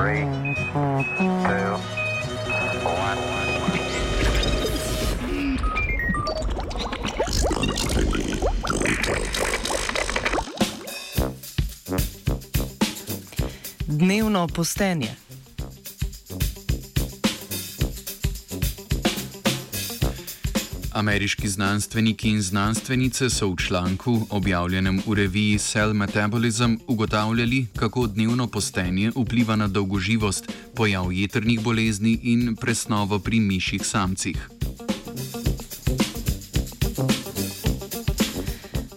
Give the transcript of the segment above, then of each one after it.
Three, two, one. Dnevno postenje. Ameriški znanstveniki in znanstvenice so v članku, objavljenem v reviji Cell Metabolism, ugotavljali, kako dnevno postenje vpliva na dolgoživost, pojav jedrnih bolezni in presnovo pri mišjih samcih.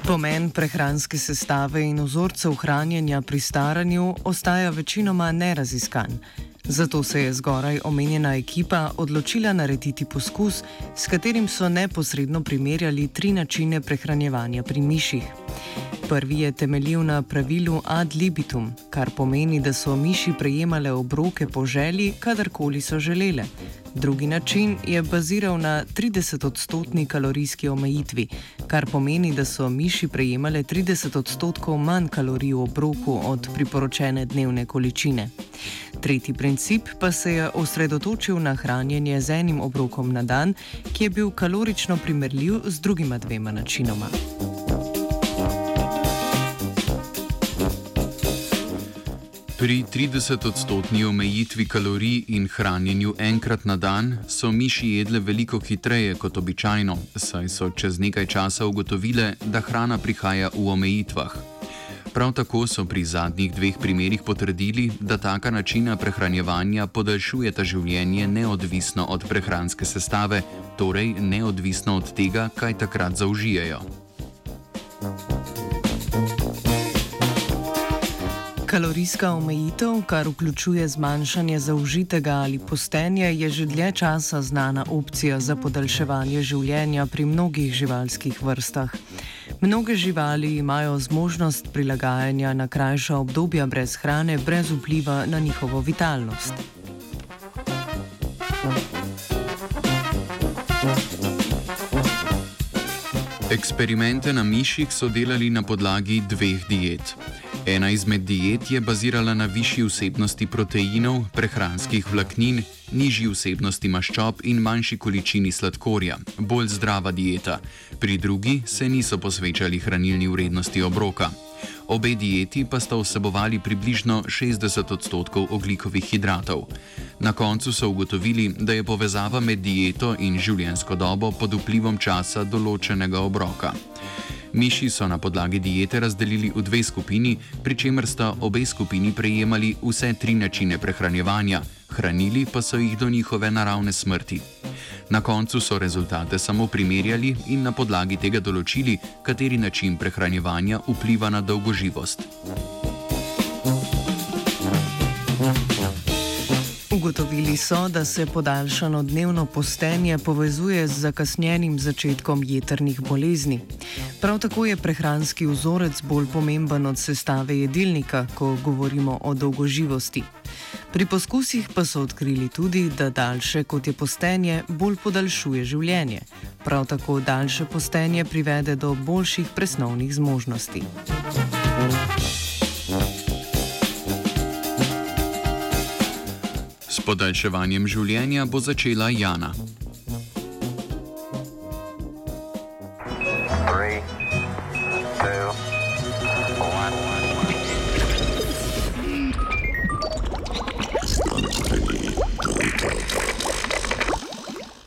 Pomen prehranske sestave in vzorcev hranjenja pri staranju ostaja večinoma neraziskan. Zato se je zgoraj omenjena ekipa odločila narediti poskus, s katerim so neposredno primerjali tri načine prehranjevanja pri miših. Prvi je temeljil na pravilu ad libitum, kar pomeni, da so miši prejemale obroke po želji, kadarkoli so želele. Drugi način je baziral na 30-odstotni kalorijski omejitvi, kar pomeni, da so miši prejemale 30 odstotkov manj kalorij v obroku od priporočene dnevne količine. Tretji princip pa se je osredotočil na hranjenje z enim obrokom na dan, ki je bil kalorično primerljiv z drugima dvema načinoma. Pri 30-odstotni omejitvi kalorij in hranjenju enkrat na dan so miši jedle veliko hitreje kot običajno, saj so čez nekaj časa ugotovile, da hrana prihaja v omejitvah. Prav tako so pri zadnjih dveh primerih potrdili, da taka načina prehranjevanja podaljšujeta življenje neodvisno od prehranske sestave, torej neodvisno od tega, kaj takrat zaužijejo. Kalorijska omejitev, kar vključuje zmanjšanje zaužitega ali postenja, je že dlje časa znana opcija za podaljševanje življenja pri mnogih živalskih vrstah. Mnoge živali imajo zmožnost prilagajanja na krajša obdobja brez hrane, brez vpliva na njihovo vitalnost. Eksperimente na miših so delali na podlagi dveh diet. Ena izmed diet je bazirala na višji vsebnosti proteinov, prehranskih vlaknin, nižji vsebnosti maščob in manjši količini sladkorja, bolj zdrava dieta. Pri drugi se niso posvečali hranilni vrednosti obroka. Obe dieti pa sta vsebovali približno 60 odstotkov oglikovih hidratov. Na koncu so ugotovili, da je povezava med dieto in življenjsko dobo pod vplivom časa določenega obroka. Miši so na podlagi diete razdelili v dve skupini, pri čemer sta obe skupini prejemali vse tri načine prehranjevanja, hranili pa so jih do njihove naravne smrti. Na koncu so rezultate samo primerjali in na podlagi tega določili, kateri način prehranjevanja vpliva na dolgoživost. Ugotovili so, da se podaljšano dnevno postenje povezuje z zakasnjenim začetkom jedrnih bolezni. Prav tako je prehranski vzorec bolj pomemben od sestave jedilnika, ko govorimo o dolgoživosti. Pri poskusih pa so odkrili tudi, da daljše kot je postenje, bolj podaljšuje življenje. Prav tako daljše postenje privede do boljših presnovnih zmožnosti. S podaljševanjem življenja bo začela Jana.